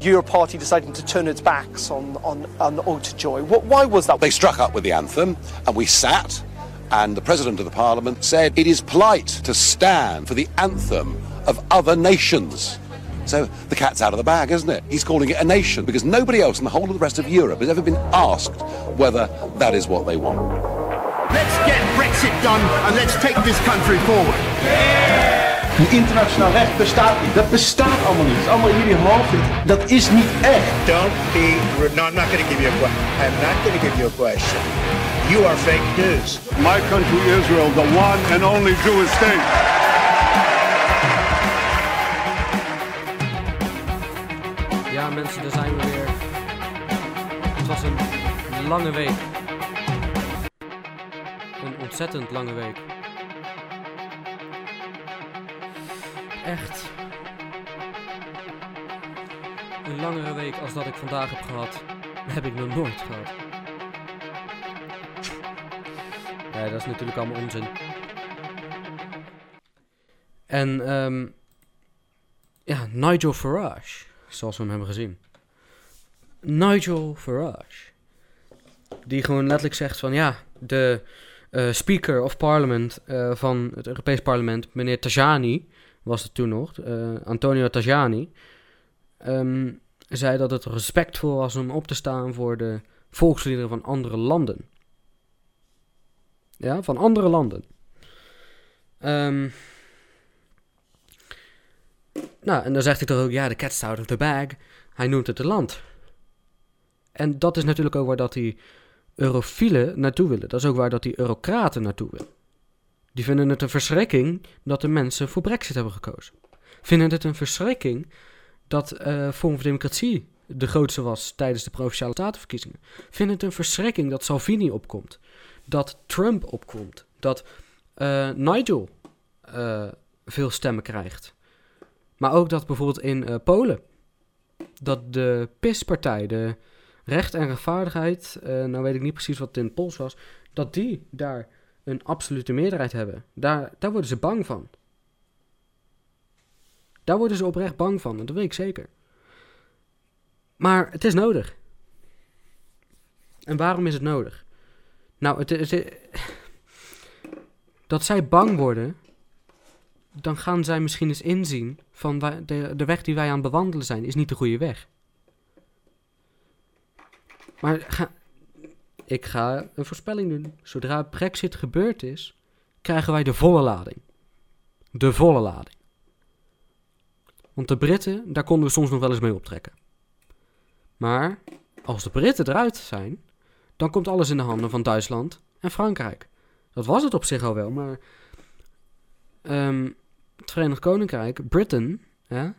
Your party deciding to turn its backs on, on, on Otajoy. What, why was that? They struck up with the anthem, and we sat, and the President of the Parliament said it is polite to stand for the anthem of other nations. So the cat's out of the bag, isn't it? He's calling it a nation because nobody else in the whole of the rest of Europe has ever been asked whether that is what they want. Let's get Brexit done and let's take this country forward. Een internationaal recht bestaat niet. Dat bestaat allemaal niet. Het is allemaal in jullie hoofd. Dat is niet echt. Don't be rude. No, I'm not going to give you a question. I'm not going to give you a question. You are fake news. My country, Israel, the one and only Jewish state. Mensen, daar zijn we weer. Het was een lange week. Een ontzettend lange week. Echt. Een langere week als dat ik vandaag heb gehad, heb ik nog nooit gehad. Nee, dat is natuurlijk allemaal onzin. En, ehm ja, Nigel Farage, zoals we hem hebben gezien. Nigel Farage. Die gewoon letterlijk zegt van, ja, de eh, Speaker of Parliament eh, van het Europees Parlement, meneer Tajani, was het toen nog, eh, Antonio Tajani, ehm, zei dat het respectvol was om op te staan voor de volksliederen van andere landen. Ja, van andere landen. Ehm, nou, en dan zegt hij toch ook, ja, de cat's out of the bag. Hij noemt het een land. En dat is natuurlijk ook waar dat die eurofielen naartoe willen. Dat is ook waar dat die eurocraten naartoe willen. Die vinden het een verschrikking dat de mensen voor Brexit hebben gekozen. Vinden het een verschrikking dat eh Forum voor Democratie de grootste was tijdens de provinciale statenverkiezingen. Vinden het een verschrikking dat Salvini opkomt. Dat Trump opkomt. Dat eh, Nigel eh, veel stemmen krijgt. Maar ook dat bijvoorbeeld in eh, Polen. Dat de PIS-partij, de Recht en Rechtvaardigheid, eh, nou weet ik niet precies wat het in het Pools was, dat die daar een absolute meerderheid hebben. Daar, daar worden ze bang van. Daar worden ze oprecht bang van, dat weet ik zeker. Maar het is nodig. En waarom is het nodig? Nou, het, is- dat zij bang worden, dan gaan zij misschien eens inzien van de, de weg die wij aan het bewandelen zijn, is niet de goede weg. Maar ik ga een voorspelling doen. Zodra Brexit gebeurd is, krijgen wij de volle lading. De volle lading. Want de Britten, daar konden we soms nog wel eens mee optrekken. Maar als de Britten eruit zijn, dan komt alles in de handen van Duitsland en Frankrijk. Dat was het op zich al wel, maar ehm, Verenigd Koninkrijk, Britain, ja,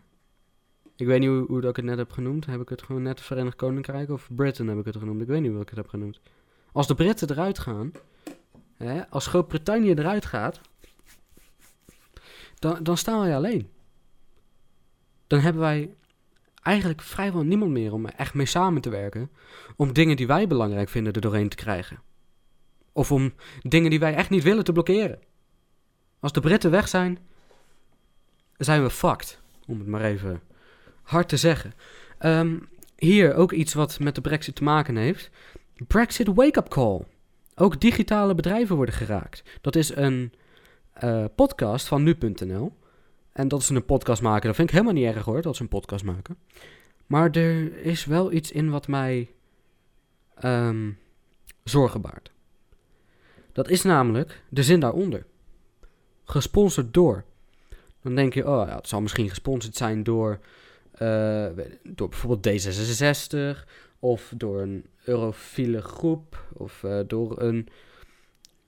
ik weet niet hoe, hoe dat ik het net heb genoemd. Heb ik het gewoon net Verenigd Koninkrijk of Britain heb ik het genoemd? Ik weet niet hoe ik het heb genoemd. Als de Britten eruit gaan, hè, als Groot-Brittannië eruit gaat, dan, dan staan wij alleen. Dan hebben wij eigenlijk vrijwel niemand meer om echt mee samen te werken. Om dingen die wij belangrijk vinden er doorheen te krijgen. Of om dingen die wij echt niet willen te blokkeren. Als de Britten weg zijn, zijn we fucked. Om het maar even hard te zeggen. Ehm, hier ook iets wat met de Brexit te maken heeft. Brexit Wake-up Call. Ook digitale bedrijven worden geraakt. Dat is een eh, podcast van nu.nl. En dat ze een podcast maken, dat vind ik helemaal niet erg hoor, dat ze een podcast maken. Maar er is wel iets in wat mij ehm, zorgen baart. Dat is namelijk de zin daaronder. Gesponsord door. Dan denk je, oh ja, het zal misschien gesponsord zijn door, eh, door bijvoorbeeld D66 of door een eurofiele groep of eh, door een,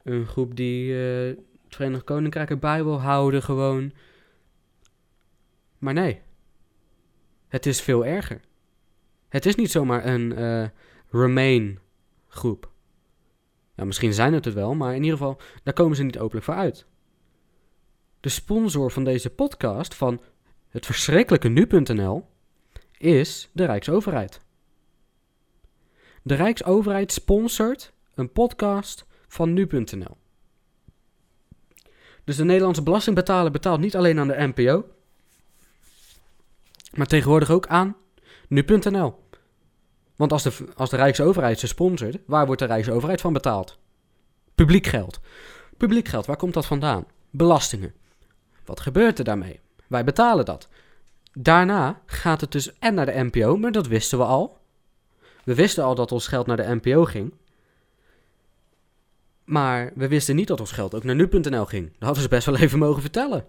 een groep die eh, het Verenigd Koninkrijk erbij wil houden gewoon. Maar nee, het is veel erger. Het is niet zomaar een Remain groep. Ja, misschien zijn het het wel, maar in ieder geval, daar komen ze niet openlijk voor uit. De sponsor van deze podcast van het verschrikkelijke nu.nl is de Rijksoverheid. De Rijksoverheid sponsort een podcast van nu.nl. Dus de Nederlandse belastingbetaler betaalt niet alleen aan de NPO, maar tegenwoordig ook aan nu.nl. Want als de, als de Rijksoverheid ze sponsort, waar wordt de Rijksoverheid van betaald? Publiek geld. Publiek geld, waar komt dat vandaan? Belastingen. Wat gebeurt er daarmee? Wij betalen dat. Daarna gaat het dus en naar de NPO, maar dat wisten we al. We wisten al dat ons geld naar de NPO ging. Maar we wisten niet dat ons geld ook naar nu.nl ging. Dat hadden ze best wel even mogen vertellen.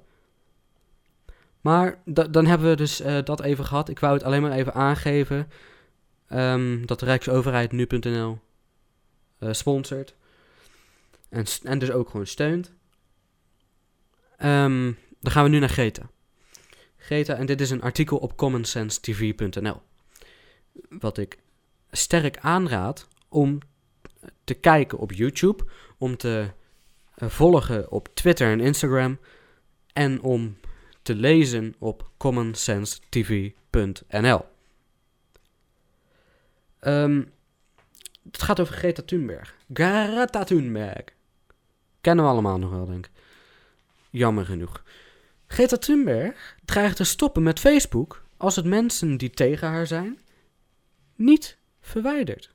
Maar da- dan hebben we dus eh, dat even gehad. Ik wou het alleen maar even aangeven. ehm, dat de Rijksoverheid nu.nl eh, sponsort. En, en dus ook gewoon steunt. Ehm, dan gaan we nu naar Greta. Greta, en dit is een artikel op commonsensTV.nl. Wat ik sterk aanraad om te kijken op YouTube, om te eh, volgen op Twitter en Instagram en om te lezen op commonsensTV.nl. Ehm, het gaat over Greta Thunberg. Greta Thunberg. Kennen we allemaal nog wel, denk ik. Jammer genoeg. Greta Thunberg dreigt te stoppen met Facebook als het mensen die tegen haar zijn niet verwijdert.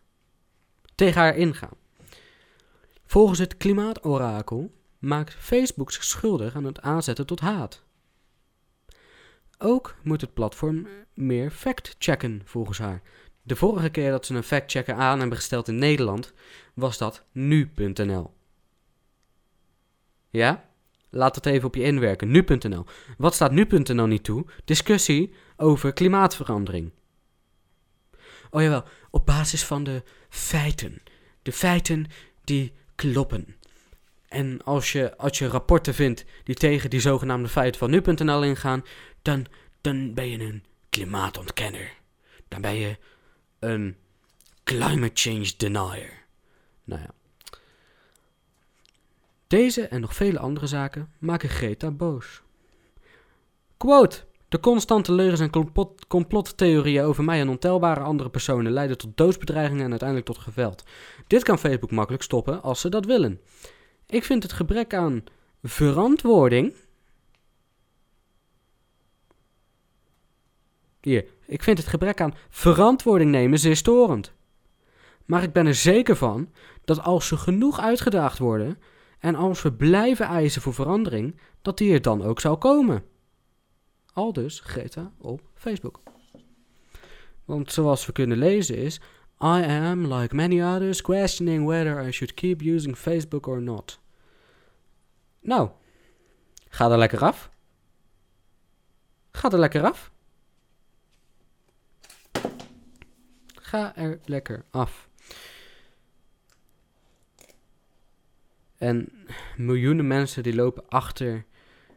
Tegen haar ingaan. Volgens het klimaatorakel maakt Facebook zich schuldig aan het aanzetten tot haat. Ook moet het platform meer fact-checken volgens haar. De vorige keer dat ze een fact-checker aan hebben gesteld in Nederland was dat nu.nl. Ja? Laat het even op je inwerken. Nu.nl. Wat staat nu.nl niet toe? Discussie over klimaatverandering. Oh jawel, op basis van de feiten. De feiten die kloppen. En als je, als je rapporten vindt die tegen die zogenaamde feiten van nu.nl ingaan, dan, dan ben je een klimaatontkenner. Dan ben je een climate change denier. Nou ja. Deze en nog vele andere zaken maken Greta boos. De constante leugens en complot, complottheorieën over mij en ontelbare andere personen leiden tot doodsbedreigingen en uiteindelijk tot geweld. Dit kan Facebook makkelijk stoppen als ze dat willen. Ik vind het gebrek aan verantwoording. Hier, ik vind het gebrek aan verantwoording nemen zeer storend. Maar ik ben er zeker van dat als ze genoeg uitgedaagd worden en als we blijven eisen voor verandering, dat die er dan ook zal komen. Aldus Greta op Facebook. Want zoals we kunnen lezen is: I am, like many others, questioning whether I should keep using Facebook or not. Nou, ga er lekker af. Ga er lekker af. Ga er lekker af. En miljoenen mensen die lopen achter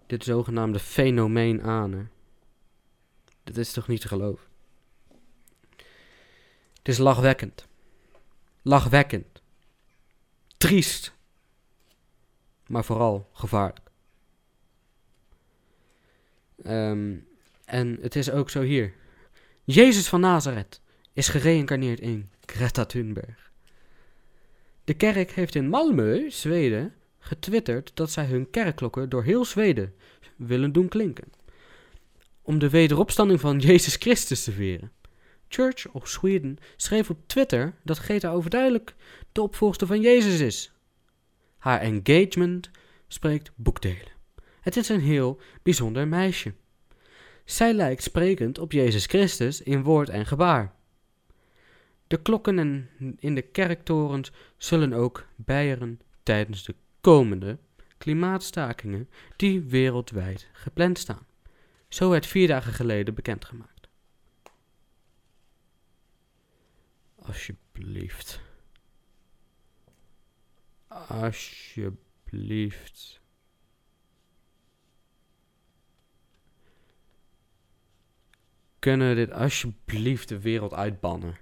dit zogenaamde fenomeen aan. Hè. Dit is toch niet te geloven? Het is lachwekkend. Lachwekkend. Triest. Maar vooral gevaarlijk. Ehm, en het is ook zo hier. Jezus van Nazareth is gereïncarneerd in Greta Thunberg. De kerk heeft in Malmö, Zweden, getwitterd dat zij hun kerkklokken door heel Zweden willen doen klinken. Om de wederopstanding van Jezus Christus te vieren. Church of Sweden schreef op Twitter dat Greta overduidelijk de opvolgster van Jezus is. Haar engagement spreekt boekdelen. Het is een heel bijzonder meisje. Zij lijkt sprekend op Jezus Christus in woord en gebaar. De klokken en in de kerktorens zullen ook bijeren tijdens de komende klimaatstakingen die wereldwijd gepland staan. Zo werd vier dagen geleden bekendgemaakt. Alsjeblieft. Alsjeblieft. Kunnen we dit alsjeblieft de wereld uitbannen?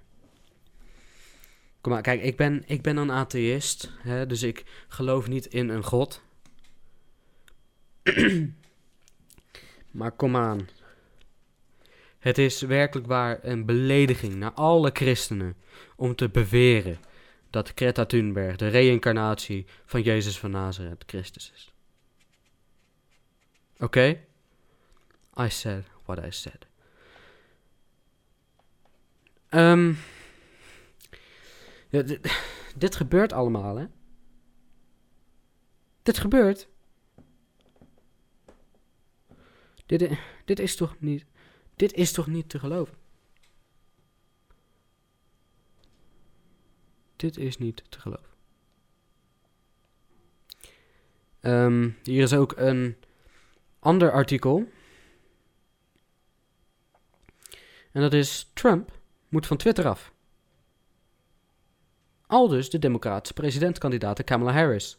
Kom maar, kijk, ik ben, ik ben een atheïst, hè, dus ik geloof niet in een god. maar kom aan. Het is werkelijk waar een belediging naar alle christenen om te beweren dat Greta Thunberg de reïncarnatie van Jezus van Nazareth Christus is. Oké? I said what I said. Ehm, dit, gebeurt allemaal, hè? Dit gebeurt. Dit, dit is toch niet. Dit is toch niet te geloven? Dit is niet te geloven. Ehm, hier is ook een ander artikel. En dat is Trump moet van Twitter af. Aldus de democratische presidentkandidaat Kamala Harris.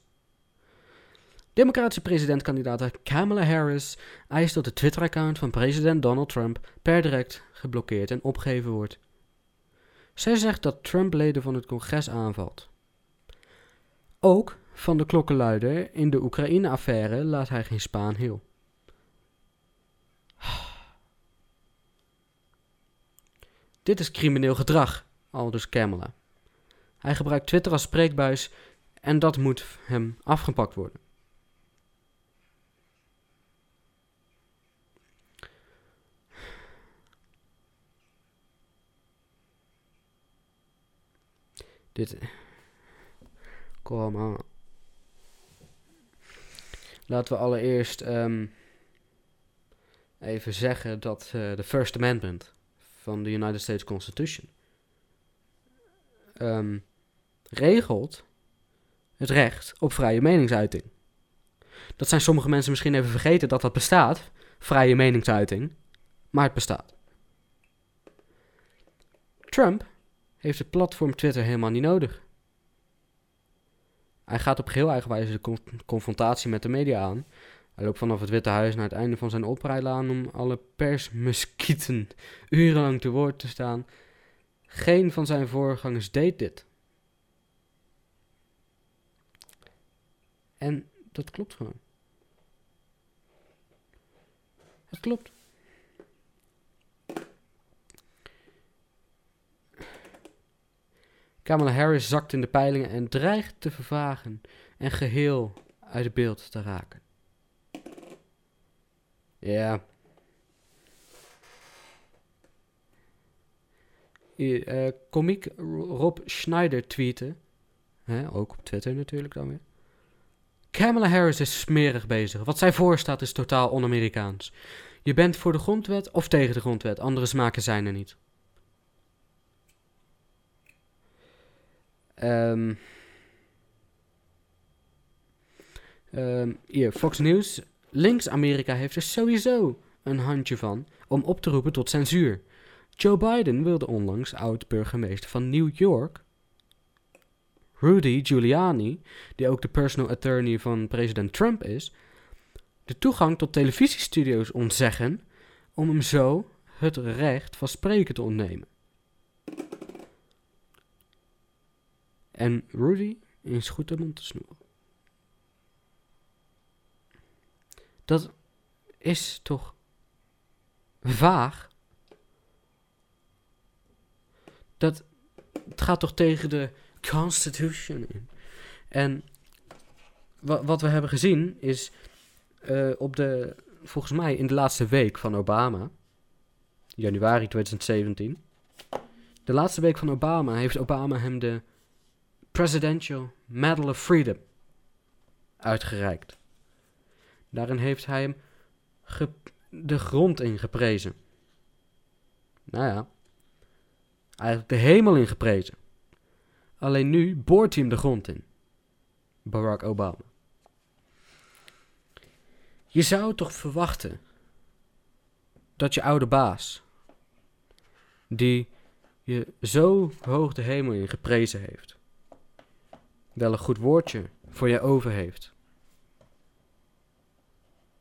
Democratische presidentkandidaat Kamala Harris eist dat de Twitter-account van president Donald Trump per direct geblokkeerd en opgegeven wordt. Zij zegt dat Trump leden van het congres aanvalt. Ook van de klokkenluider in de Oekraïne-affaire laat hij geen spaan heel. Dit is crimineel gedrag, aldus Kamala. Hij gebruikt Twitter als spreekbuis en dat moet hem afgepakt worden. Dit. Kom aan. Laten we allereerst ehm, even zeggen dat eh, de First Amendment van de United States Constitution ehm, regelt het recht op vrije meningsuiting. Dat zijn sommige mensen misschien even vergeten dat dat bestaat, vrije meningsuiting, maar het bestaat. Trump heeft het platform Twitter helemaal niet nodig. Hij gaat op geheel eigen wijze de con- confrontatie met de media aan. Hij loopt vanaf het Witte Huis naar het einde van zijn oprijlaan om alle persmuskieten urenlang te woord te staan. Geen van zijn voorgangers deed dit. En dat klopt gewoon. Het klopt. Kamala Harris zakt in de peilingen en dreigt te vervagen en geheel uit beeld te raken. Ja. Eh, komiek Rob Schneider tweette, hè, ook op Twitter natuurlijk dan weer. Kamala Harris is smerig bezig. Wat zij voorstaat is totaal on-Amerikaans. Je bent voor de grondwet of tegen de grondwet. Andere smaken zijn er niet. Ehm ehm, hier, Fox News. Links-Amerika heeft er sowieso een handje van om op te roepen tot censuur. Joe Biden wilde onlangs oud-burgemeester van New York, Rudy Giuliani, die ook de personal attorney van president Trump is, de toegang tot televisiestudio's ontzeggen om hem zo het recht van spreken te ontnemen. En Rudy is goed mond te snoeren. Dat is toch vaag? Dat het gaat toch tegen de Constitution. En wa- wat we hebben gezien is eh, op de, volgens mij in de laatste week van Obama, januari 2017. De laatste week van Obama heeft Obama hem de Presidential Medal of Freedom uitgereikt. Daarin heeft hij hem de grond in geprezen. Nou ja, eigenlijk de hemel in geprezen. Alleen nu boort hij hem de grond in. Barack Obama. Je zou toch verwachten dat je oude baas, die je zo hoog de hemel in geprezen heeft, wel een goed woordje voor je over heeft.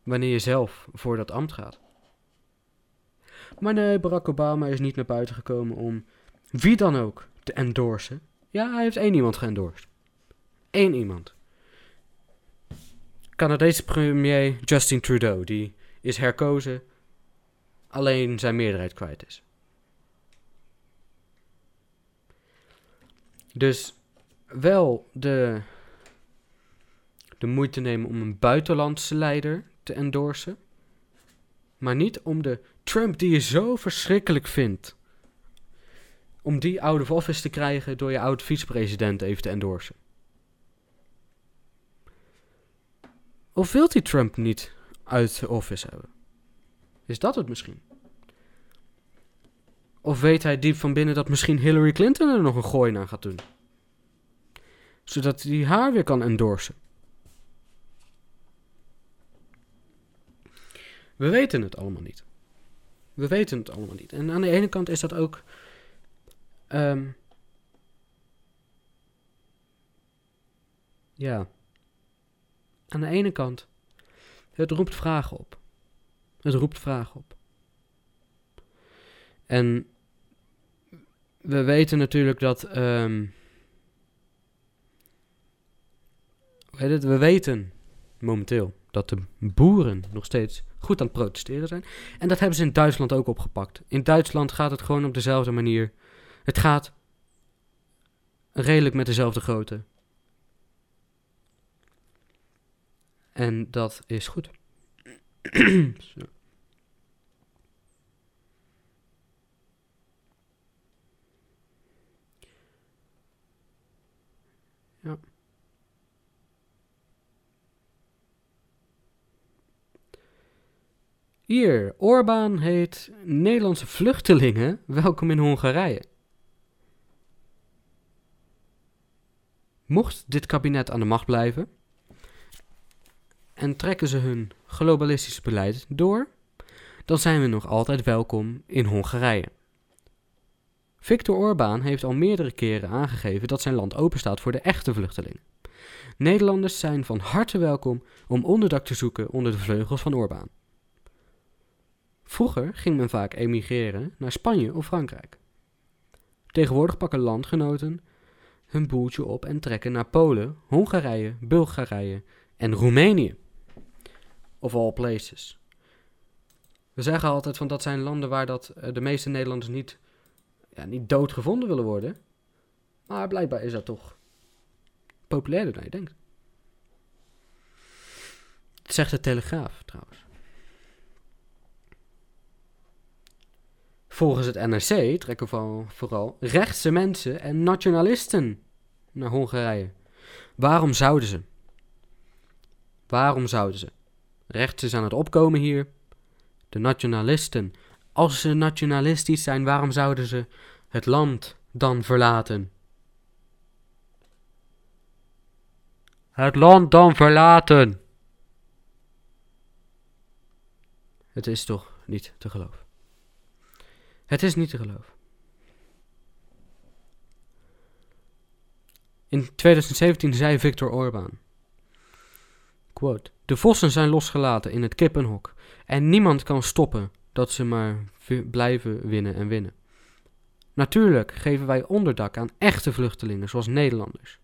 Wanneer je zelf voor dat ambt gaat. Maar nee, Barack Obama is niet naar buiten gekomen om wie dan ook te endorsen. Ja, hij heeft één iemand geëndorst. Eén iemand. Canadese premier Justin Trudeau, die is herkozen, alleen zijn meerderheid kwijt is. Dus wel de, de moeite nemen om een buitenlandse leider te endorsen. Maar niet om de Trump die je zo verschrikkelijk vindt. Om die out of office te krijgen door je oude vicepresident even te endorsen. Of wilt hij Trump niet uit office hebben? Is dat het misschien? Of weet hij diep van binnen dat misschien Hillary Clinton er nog een gooi aan gaat doen? Zodat hij haar weer kan endorsen. We weten het allemaal niet. We weten het allemaal niet. En aan de ene kant is dat ook. Ehm, ja. Aan de ene kant. Het roept vragen op. Het roept vragen op. En we weten natuurlijk dat. heet het? We weten momenteel dat de boeren nog steeds goed aan het protesteren zijn. En dat hebben ze in Duitsland ook opgepakt. In Duitsland gaat het gewoon op dezelfde manier. Het gaat redelijk met dezelfde grootte. En dat is goed. Zo. Ja. Hier, Orbán heet Nederlandse vluchtelingen welkom in Hongarije. Mocht dit kabinet aan de macht blijven en trekken ze hun globalistisch beleid door, dan zijn we nog altijd welkom in Hongarije. Viktor Orbán heeft al meerdere keren aangegeven dat zijn land openstaat voor de echte vluchtelingen. Nederlanders zijn van harte welkom om onderdak te zoeken onder de vleugels van Orbán. Vroeger ging men vaak emigreren naar Spanje of Frankrijk. Tegenwoordig pakken landgenoten hun boeltje op en trekken naar Polen, Hongarije, Bulgarije en Roemenië. Of all places. We zeggen altijd van dat zijn landen waar dat, eh, de meeste Nederlanders niet, ja, niet dood gevonden willen worden. Maar blijkbaar is dat toch populairder dan je denkt. Dat zegt de Telegraaf trouwens. Volgens het NRC trekken vooral, rechtse mensen en nationalisten naar Hongarije. Waarom zouden ze? Waarom zouden ze? Rechts is aan het opkomen hier. De nationalisten. Als ze nationalistisch zijn, waarom zouden ze het land dan verlaten? Het land dan verlaten. Het is toch niet te geloven. Het is niet te geloven. In 2017 zei Viktor Orbán: quote, De vossen zijn losgelaten in het kippenhok en niemand kan stoppen dat ze maar blijven winnen en winnen. Natuurlijk geven wij onderdak aan echte vluchtelingen zoals Nederlanders,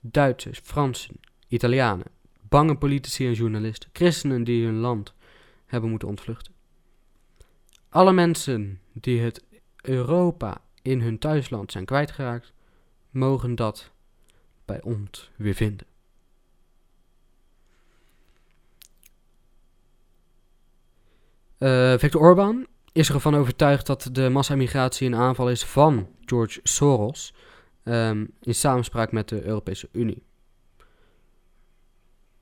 Duitsers, Fransen, Italianen, bange politici en journalisten, christenen die hun land hebben moeten ontvluchten. Alle mensen die het Europa in hun thuisland zijn kwijtgeraakt, mogen dat bij ons weer vinden. Eh, Viktor Orbán is ervan overtuigd dat de massa-immigratie een aanval is van George Soros ehm, in samenspraak met de Europese Unie.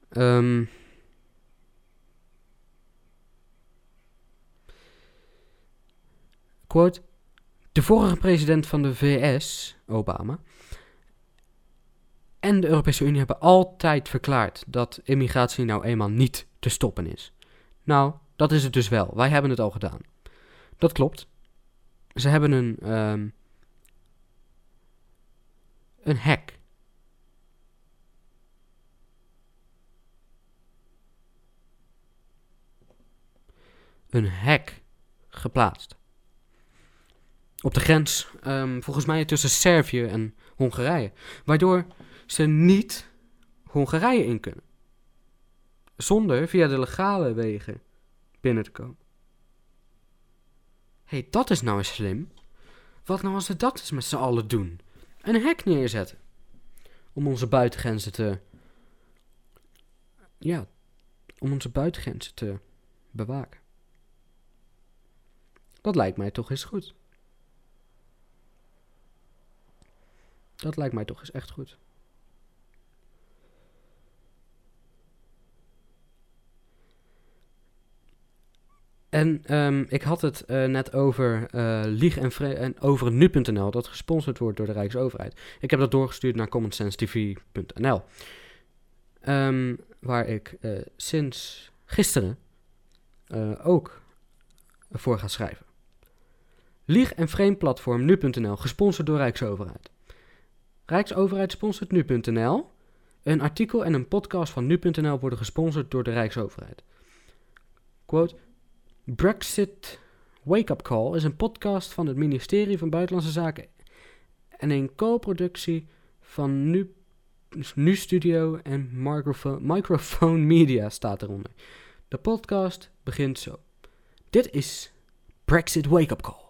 Ehm De vorige president van de VS, Obama, en de Europese Unie hebben altijd verklaard dat immigratie nou eenmaal niet te stoppen is. Nou, dat is het dus wel. Wij hebben het al gedaan. Dat klopt. Ze hebben een, ehm, een hek. Een hek geplaatst op de grens, ehm, volgens mij tussen Servië en Hongarije. Waardoor ze niet Hongarije in kunnen. Zonder via de legale wegen binnen te komen. Hé, hey, dat is nou eens slim. Wat nou als we dat eens met z'n allen doen? Een hek neerzetten. om onze buitengrenzen te. Ja, om onze buitengrenzen te bewaken. Dat lijkt mij toch eens goed. Dat lijkt mij toch eens echt goed. En ehm, ik had het eh, net over eh Lieg en, en over nu.nl, dat gesponsord wordt door de Rijksoverheid. Ik heb dat doorgestuurd naar commonsensTV.nl. Ehm, waar ik eh, sinds gisteren ook voor ga schrijven. Lieg en frame platform nu.nl, gesponsord door Rijksoverheid. Rijksoverheid sponsort nu.nl. Een artikel en een podcast van nu.nl worden gesponsord door de Rijksoverheid. Quote, Brexit Wake Up Call is een podcast van het ministerie van Buitenlandse Zaken en een co-productie van Nu, Studio en Microphone, Microphone Media staat eronder. De podcast begint zo. Dit is Brexit Wake Up Call,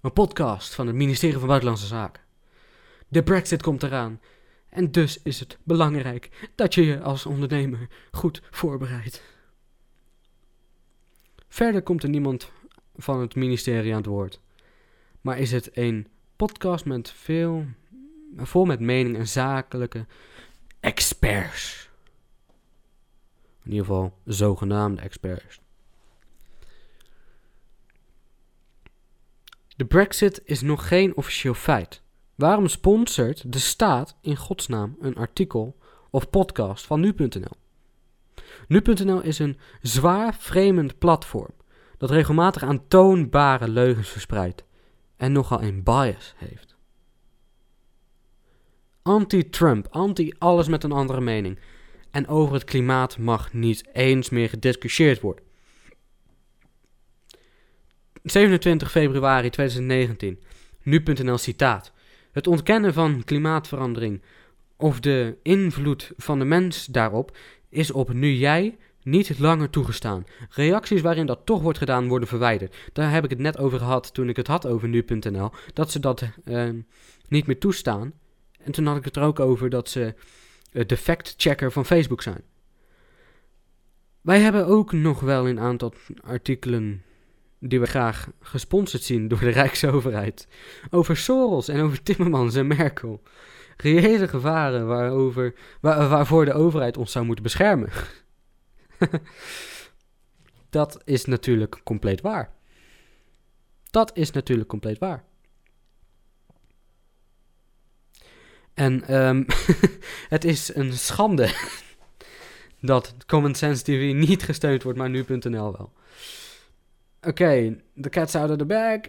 een podcast van het ministerie van Buitenlandse Zaken. De Brexit komt eraan en dus is het belangrijk dat je je als ondernemer goed voorbereidt. Verder komt er niemand van het ministerie aan het woord. Maar is het een podcast met veel, vol met mening en zakelijke experts. In ieder geval zogenaamde experts. De Brexit is nog geen officieel feit. Waarom sponsort de staat in godsnaam een artikel of podcast van nu.nl? Nu.nl is een zwaar fremend platform dat regelmatig aantoonbare leugens verspreidt en nogal een bias heeft. Anti-Trump, anti-alles met een andere mening. En over het klimaat mag niet eens meer gediscussieerd worden. 27 februari 2019. Nu.nl citaat. Het ontkennen van klimaatverandering of de invloed van de mens daarop is op nu jij niet langer toegestaan. Reacties waarin dat toch wordt gedaan worden verwijderd. Daar heb ik het net over gehad toen ik het had over nu.nl. Dat ze dat eh, niet meer toestaan. En toen had ik het er ook over dat ze eh, de fact-checker van Facebook zijn. Wij hebben ook nog wel een aantal artikelen die we graag gesponsord zien door de Rijksoverheid. Over Soros en over Timmermans en Merkel. Reële gevaren waarover, waar, waarvoor de overheid ons zou moeten beschermen. dat is natuurlijk compleet waar. Dat is natuurlijk compleet waar. En ehm, het is een schande dat Common Sense TV niet gesteund wordt, maar nu.nl wel. Oké, de cat's out of the bag.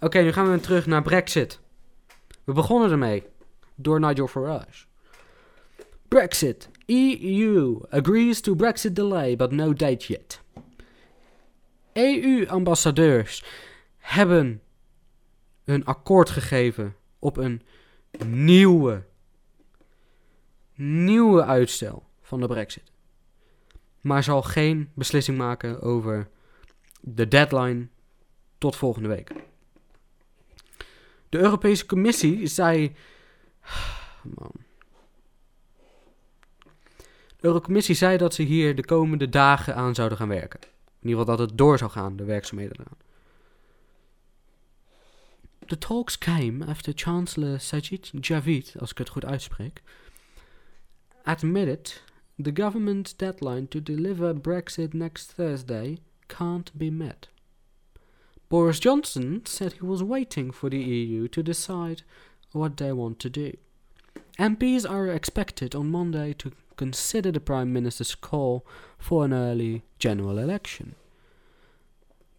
Oké, nu gaan we weer terug naar Brexit. We begonnen ermee door Nigel Farage. Brexit. EU agrees to Brexit delay, but no date yet. EU-ambassadeurs hebben een akkoord gegeven op een nieuwe, nieuwe uitstel van de Brexit. Maar zal geen beslissing maken over de deadline tot volgende week. De Europese Commissie zei. Man. De Eurocommissie zei dat ze hier de komende dagen aan zouden gaan werken. In ieder geval dat het door zou gaan, de werkzaamheden eraan. The talks came after Chancellor Sajid Javid, als ik het goed uitspreek, admitted the government's deadline to deliver Brexit next Thursday can't be met. Boris Johnson said he was waiting for the EU to decide what they want to do. MPs are expected on Monday to consider the Prime Minister's call for an early general election.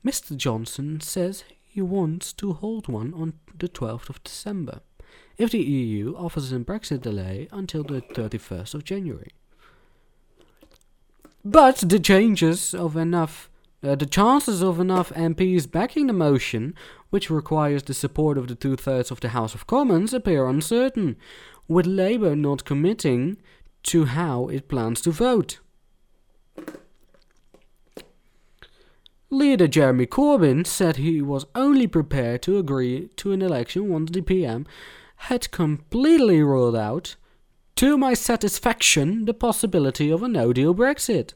Mr. Johnson says he wants to hold one on the 12th of December, if the EU offers a Brexit delay until the 31st of January. But the changes of enough, uh, the chances of enough MPs backing the motion, which requires the support of the two thirds of the House of Commons, appear uncertain, with Labour not committing to how it plans to vote. Leader Jeremy Corbyn said he was only prepared to agree to an election once the PM had completely ruled out, to my satisfaction, the possibility of a no deal Brexit.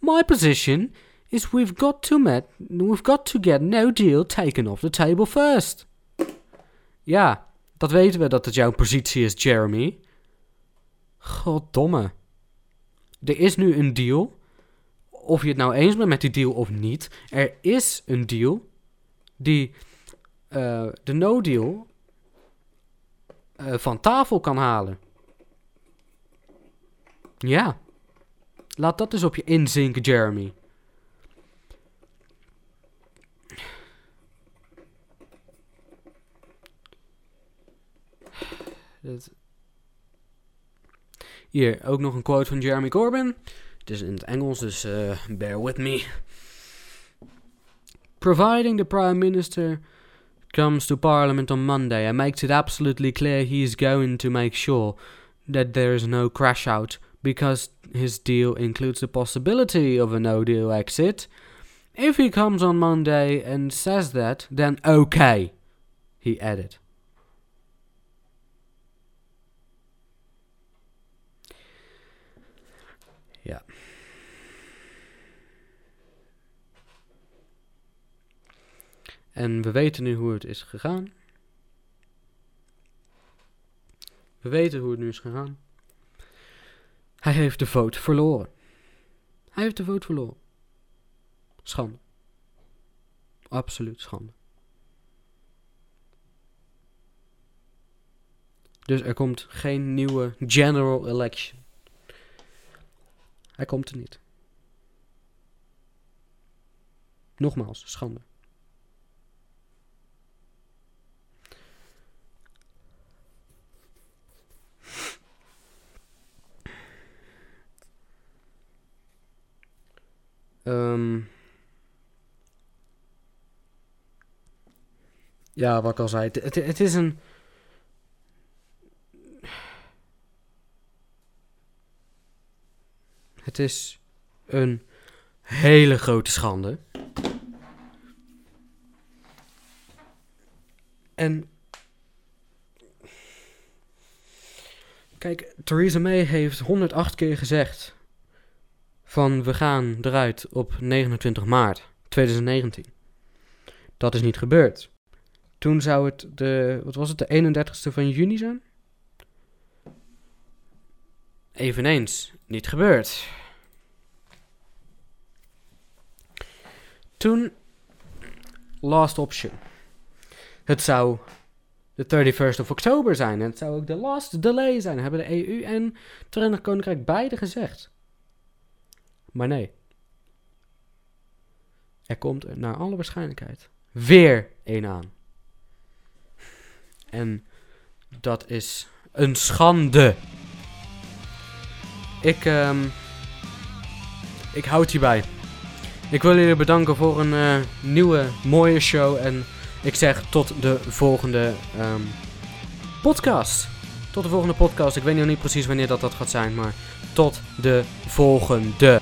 My position is we've got to met, we've got to get no deal taken off the table first. Ja, dat weten we dat het jouw positie is, Jeremy. Goddomme. Er is nu een deal. Of je het nou eens bent met die deal of niet. Er is een deal die eh, de no-deal van tafel kan halen. Ja. Laat dat eens op je inzinken, Jeremy. Hier, ook nog een quote van Jeremy Corbyn. Het is in het Engels, dus eh, bear with me. Providing the Prime Minister comes to Parliament on Monday and makes it absolutely clear he is going to make sure that there is no crash out because his deal includes the possibility of a no deal exit. If he comes on Monday and says that, then okay, he added. En we weten nu hoe het is gegaan. We weten hoe het nu is gegaan. Hij heeft de vote verloren. Hij heeft de vote verloren. Schande. Absoluut schande. Dus er komt geen nieuwe general election. Hij komt er niet. Nogmaals, schande. Ehm ja, wat ik al zei. Het, het, het is een. Het is een hele grote schande. En. Kijk, Theresa May heeft 108 keer gezegd. Van we gaan eruit op 29 maart 2019. Dat is niet gebeurd. Toen zou het de. Wat was het? De 31ste van juni zijn? Eveneens niet gebeurd. Toen last option. Het zou de 31st of oktober zijn. En het zou ook de last delay zijn. Hebben de EU en het Verenigd Koninkrijk beide gezegd. Maar nee. Er komt er naar alle waarschijnlijkheid weer één aan. En dat is een schande. Ik, ehm ik houd hierbij. Ik wil jullie bedanken voor een eh, nieuwe, mooie show. En ik zeg tot de volgende ehm, podcast. Tot de volgende podcast. Ik weet nog niet precies wanneer dat, dat gaat zijn, maar tot de volgende.